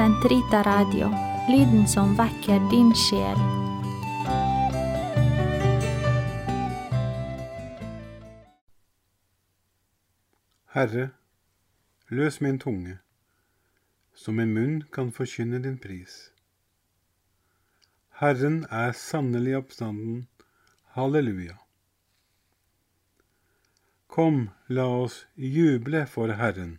Sentrita Radio, lyden som vekker din sjel. Herre, løs min tunge, så min munn kan forkynne din pris. Herren er sannelig oppstanden. Halleluja. Kom, la oss juble for Herren.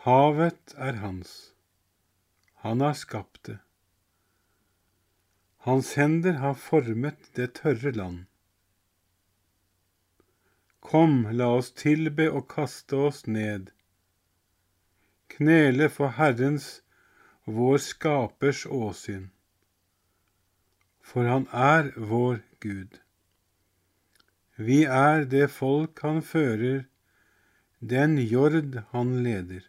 Havet er hans, han har skapt det. Hans hender har formet det tørre land. Kom, la oss tilbe og kaste oss ned, knele for Herrens, vår Skapers åsyn. For han er vår Gud. Vi er det folk han fører, den jord han leder.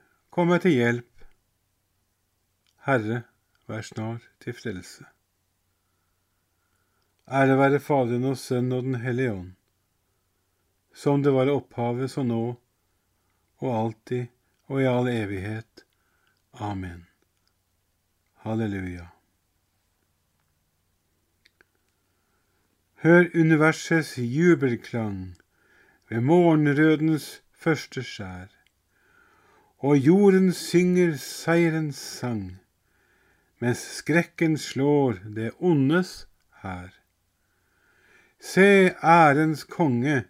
kom meg til hjelp. Herre, vær snar til frelse. Ære være Faderen og Sønnen og Den hellige ånd, som det var opphavet, så nå og alltid og i all evighet. Amen. Halleluja. Hør universets jubelklang ved morgenrødens første skjær, og jorden synger seierens sang, mens skrekken slår det ondes hær. Se ærens konge,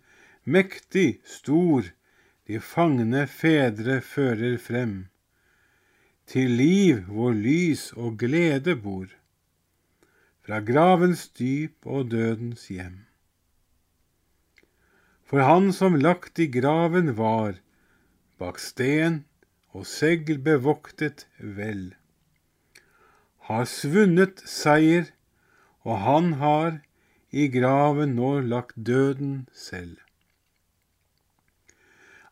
mektig, stor, de fangne fedre fører frem. Til liv hvor lys og glede bor, fra gravens dyp og dødens hjem. For han som lagt i graven var, bak sten og segl bevoktet vel, har svunnet seier, og han har i graven nå lagt døden selv.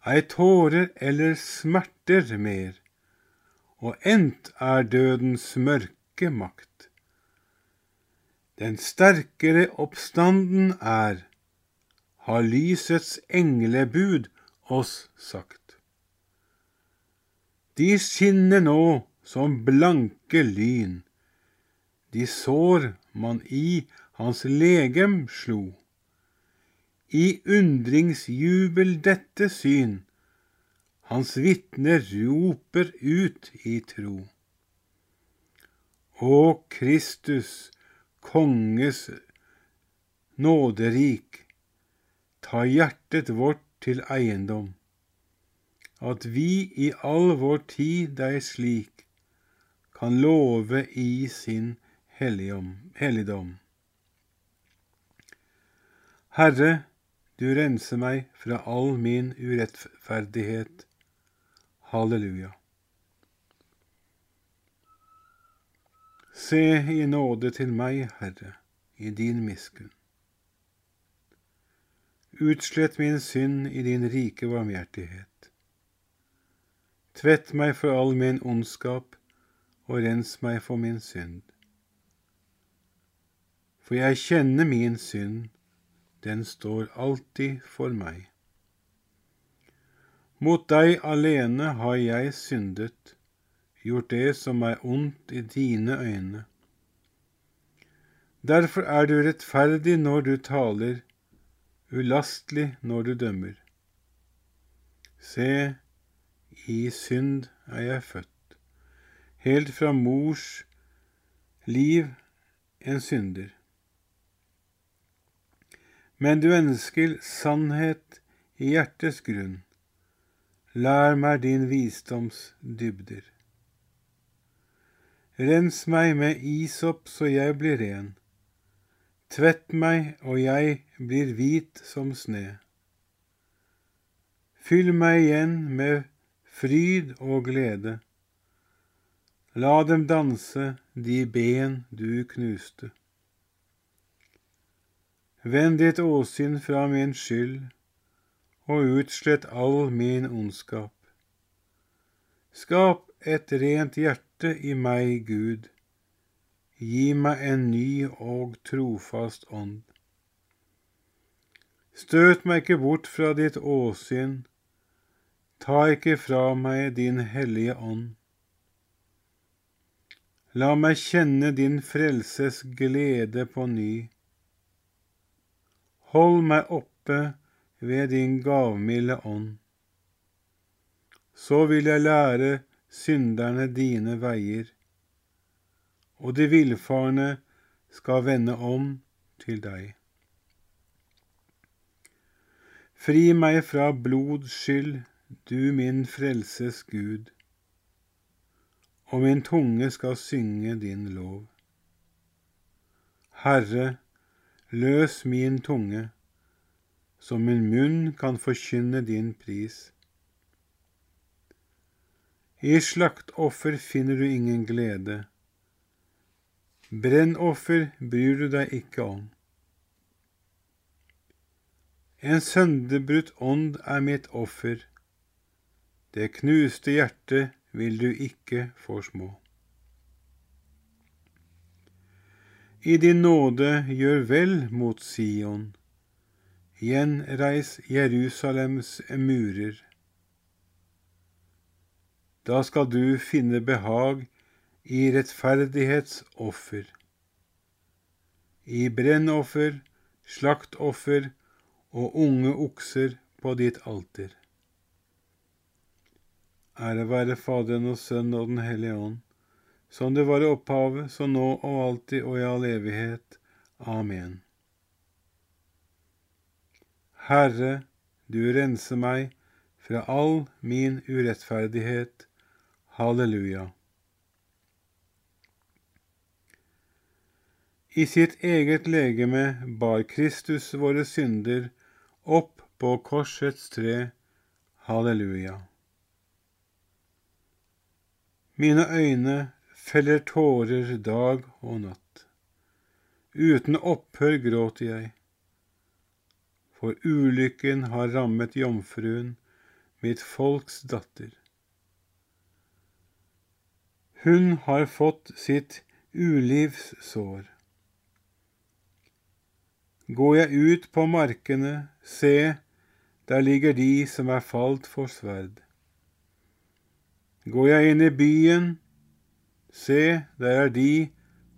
Ei tårer eller smerter mer, og endt er dødens mørke makt. Den sterkere oppstanden er, har lysets englebud oss sagt. De skinner nå som blanke lyn, de sår man i hans legem slo. I undringsjubel dette syn, hans vitner roper ut i tro. Å Kristus, konges nåderik, ta hjertet vårt til eiendom, at vi i all vår tid deg slik kan love i sin helligdom. Herre, du renser meg fra all min urettferdighet. Halleluja. Se i nåde til meg, Herre, i din miskunn. Utslett min synd i din rike varmhjertighet. Tvett meg for all min ondskap, og rens meg for min synd. For jeg kjenner min synd, den står alltid for meg. Mot deg alene har jeg syndet, gjort det som er ondt i dine øyne. Derfor er du rettferdig når du taler, ulastelig når du dømmer. Se, i synd er jeg født, helt fra mors liv en synder. Men du ønsker sannhet i hjertets grunn. Lær meg din visdoms dybder. Rens meg med isop så jeg blir ren. Tvett meg, og jeg blir hvit som sne. Fyll meg igjen med fryd og glede. La dem danse, de ben du knuste. Vend ditt åsyn fra min skyld, og utslett all min ondskap. Skap et rent hjerte i meg, Gud. Gi meg en ny og trofast ånd. Støt meg ikke bort fra ditt åsyn, ta ikke fra meg din hellige ånd. La meg kjenne din frelses glede på ny. Hold meg oppe ved din gavmilde ånd. Så vil jeg lære synderne dine veier og de villfarne skal vende om til deg. Fri meg fra blods skyld, du min frelses Gud, og min tunge skal synge din lov. Herre, løs min tunge, så min munn kan forkynne din pris. I slaktoffer finner du ingen glede Brennoffer bryr du deg ikke om. En sønderbrutt ånd er mitt offer, det knuste hjertet vil du ikke forsmå. I din nåde gjør vel mot Sion, gjenreis Jerusalems murer. Da skal du finne behag i rettferdighetsoffer, i brennoffer, slaktoffer og unge okser på ditt alter. Ære være Faderen og Sønnen og Den hellige ånd, som det var i opphavet, så nå og alltid og i all evighet. Amen. Herre, du renser meg fra all min urettferdighet. Halleluja. I sitt eget legeme bar Kristus våre synder opp på korsets tre. Halleluja. Mine øyne feller tårer dag og natt. Uten opphør gråter jeg, for ulykken har rammet jomfruen, mitt folks datter. Hun har fått sitt ulivssår. Går jeg ut på markene, se, der ligger de som er falt for sverd. Går jeg inn i byen, se, der er de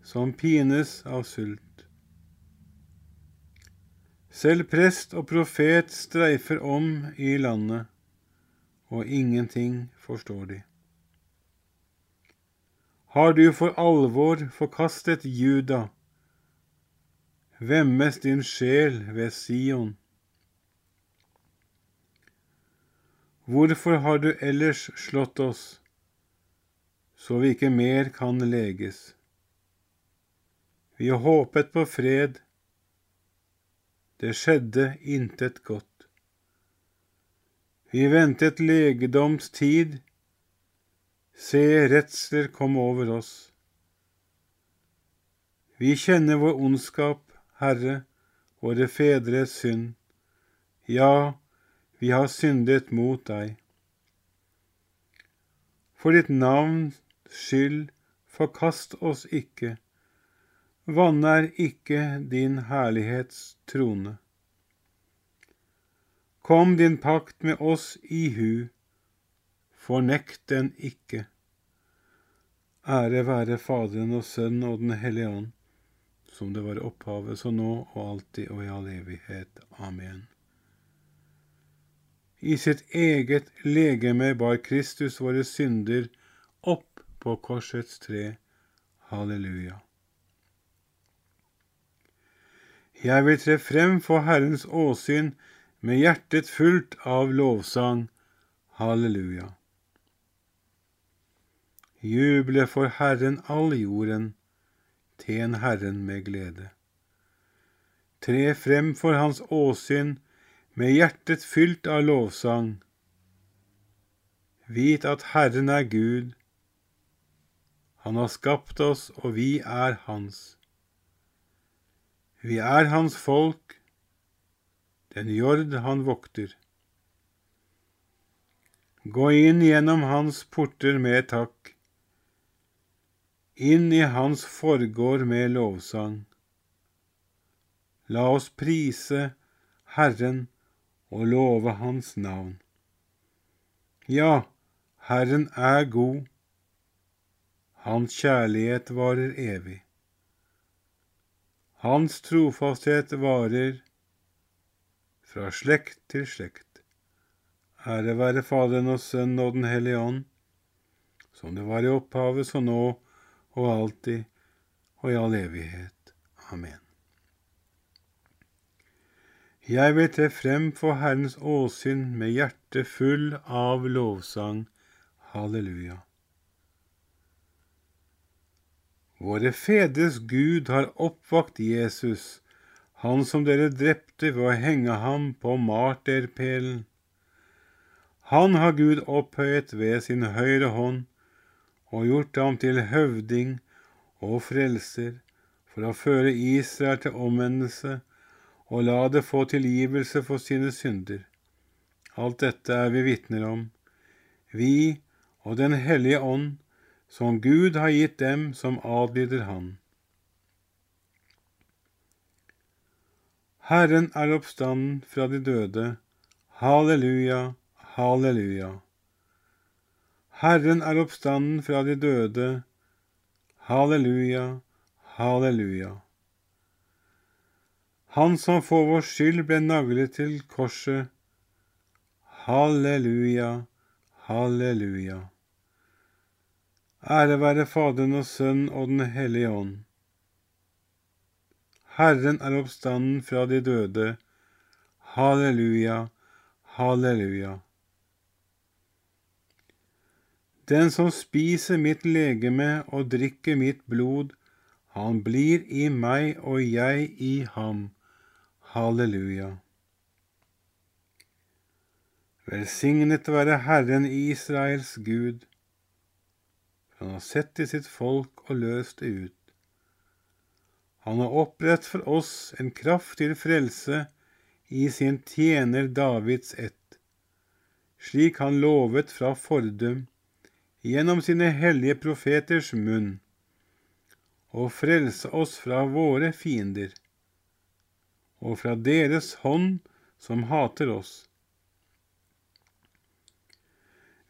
som pines av sult. Selv prest og profet streifer om i landet, og ingenting forstår de. Har du for alvor forkastet Juda, Vemmes din sjel ved Sion. Hvorfor har du ellers slått oss, så vi ikke mer kan leges? Vi håpet på fred, det skjedde intet godt. Vi ventet legedoms tid, se redsler kom over oss. Vi kjenner vår ondskap, Herre, våre fedres synd. Ja, vi har syndet mot deg. For ditt navns skyld, forkast oss ikke. Vanær ikke din herlighets trone. Kom din pakt med oss i hu, fornekt den ikke. Ære være Faderen og Sønnen og Den hellige ånd, som det var opphavet, så nå og alltid og i all evighet. Amen. I sitt eget legeme bar Kristus våre synder på korsets tre. Halleluja. Jeg vil tre frem for Herrens åsyn med hjertet fullt av lovsang. Halleluja. Juble for Herren all jorden, tjen Herren med glede. Tre frem for Hans åsyn med hjertet fylt av lovsang. Vit at Herren er Gud. Han har skapt oss, og vi er Hans. Vi er Hans folk, den jord Han vokter. Gå inn gjennom Hans porter med takk inn i Hans forgård med lovsang. La oss prise Herren og love Hans navn. Ja, Herren er god, Hans kjærlighet varer evig. Hans trofasthet varer fra slekt til slekt. Ære være Faderen og Sønnen og Den hellige ånd, som det var i opphavet, så nå og alltid og i all evighet. Amen. Jeg vil tre frem for Herrens åsyn med hjertet full av lovsang. Halleluja. Våre fedres Gud har oppvakt Jesus, han som dere drepte ved å henge ham på marterpælen. Han har Gud opphøyet ved sin høyre hånd og gjort ham til høvding og frelser for å føre Israel til omvendelse og la det få tilgivelse for sine synder. Alt dette er vi vitner om, vi og Den hellige ånd, som Gud har gitt dem som adlyder Han. Herren er oppstanden fra de døde. Halleluja, halleluja. Herren er oppstanden fra de døde. Halleluja, halleluja. Han som for vår skyld ble naglet til korset. Halleluja, halleluja. Ære være Faderen og Sønnen og Den hellige ånd. Herren er oppstanden fra de døde. Halleluja, halleluja. Den som spiser mitt legeme og drikker mitt blod, han blir i meg og jeg i ham. Halleluja. Velsignet være Herren Israels Gud, han har sett til sitt folk og løst det ut. Han har opprett for oss en kraft til frelse i sin tjener Davids ett, slik han lovet fra fordum gjennom sine hellige profeters munn, og frelse oss fra våre fiender, og fra deres hånd som hater oss.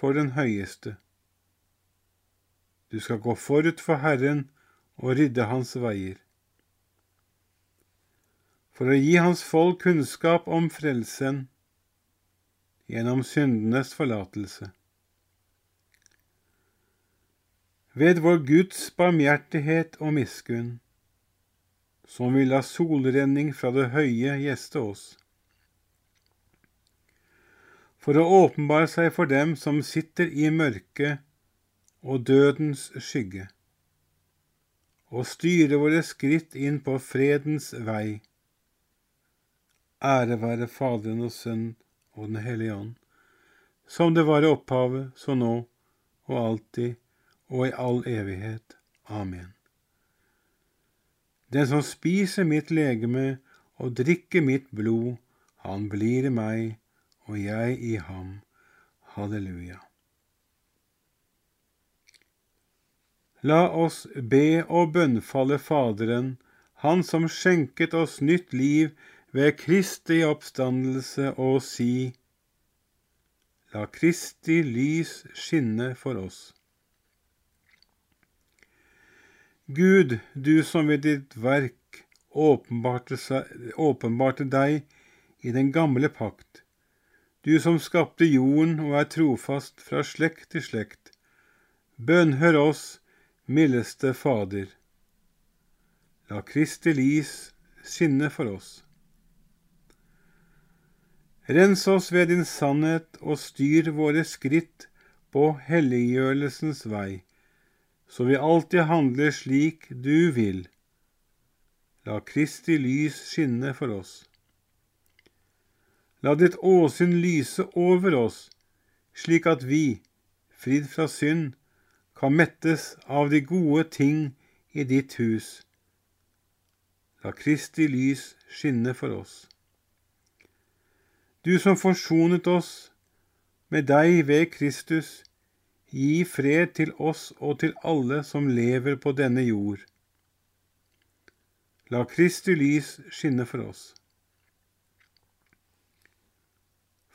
for den høyeste. Du skal gå forut for Herren og rydde hans veier. For å gi hans folk kunnskap om frelsen gjennom syndenes forlatelse ved vår Guds barmhjertighet og miskunn, som vil la solrenning fra det høye gjeste oss, for å åpenbare seg for dem som sitter i mørket og dødens skygge, og styre våre skritt inn på fredens vei. Ære være Faderen og Sønnen og Den hellige ånd, som det var i opphavet, så nå og alltid og i all evighet. Amen. Den som spiser mitt legeme og drikker mitt blod, han blir i meg, og jeg i ham. Halleluja. La oss be og bønnfalle Faderen, Han som skjenket oss nytt liv ved Kristi oppstandelse, og si:" La Kristi lys skinne for oss. Gud, du som ved ditt verk åpenbarte, åpenbarte deg i den gamle pakt, du som skapte jorden og er trofast fra slekt til slekt, bønnhør oss, mildeste Fader. La Kristi lys skinne for oss. Rens oss ved din sannhet og styr våre skritt på helliggjørelsens vei, så vi alltid handler slik du vil. La Kristi lys skinne for oss. La ditt åsyn lyse over oss, slik at vi, fridd fra synd, kan mettes av de gode ting i ditt hus. La Kristi lys skinne for oss. Du som forsonet oss med deg ved Kristus, gi fred til oss og til alle som lever på denne jord. La Kristi lys skinne for oss.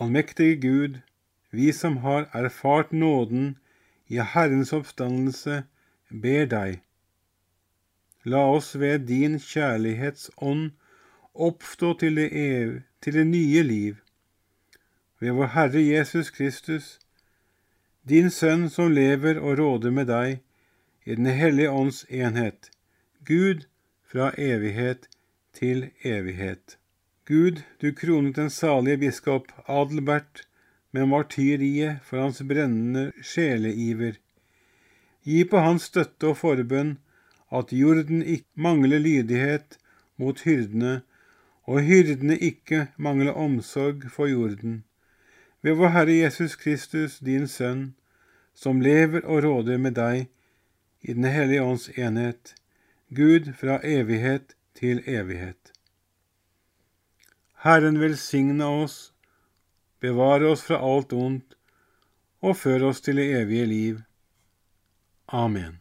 Allmektige Gud, vi som har erfart nåden i Herrens oppstandelse, ber deg, la oss ved din kjærlighetsånd oppstå til det, ev til det nye liv ved vår Herre Jesus Kristus, din Sønn som lever og råder med deg i Den hellige ånds enhet, Gud fra evighet til evighet. Gud, du kronet den salige biskop Adelbert med martyriet for hans brennende sjeleiver. Gi på hans støtte og forbønn at jorden ikke mangler lydighet mot hyrdene og hyrdene ikke mangler omsorg for jorden. Ved vår Herre Jesus Kristus, din Sønn, som lever og råder med deg i Den hellige ånds enhet, Gud fra evighet til evighet. Herren velsigne oss, bevare oss fra alt ondt og før oss til det evige liv. Amen.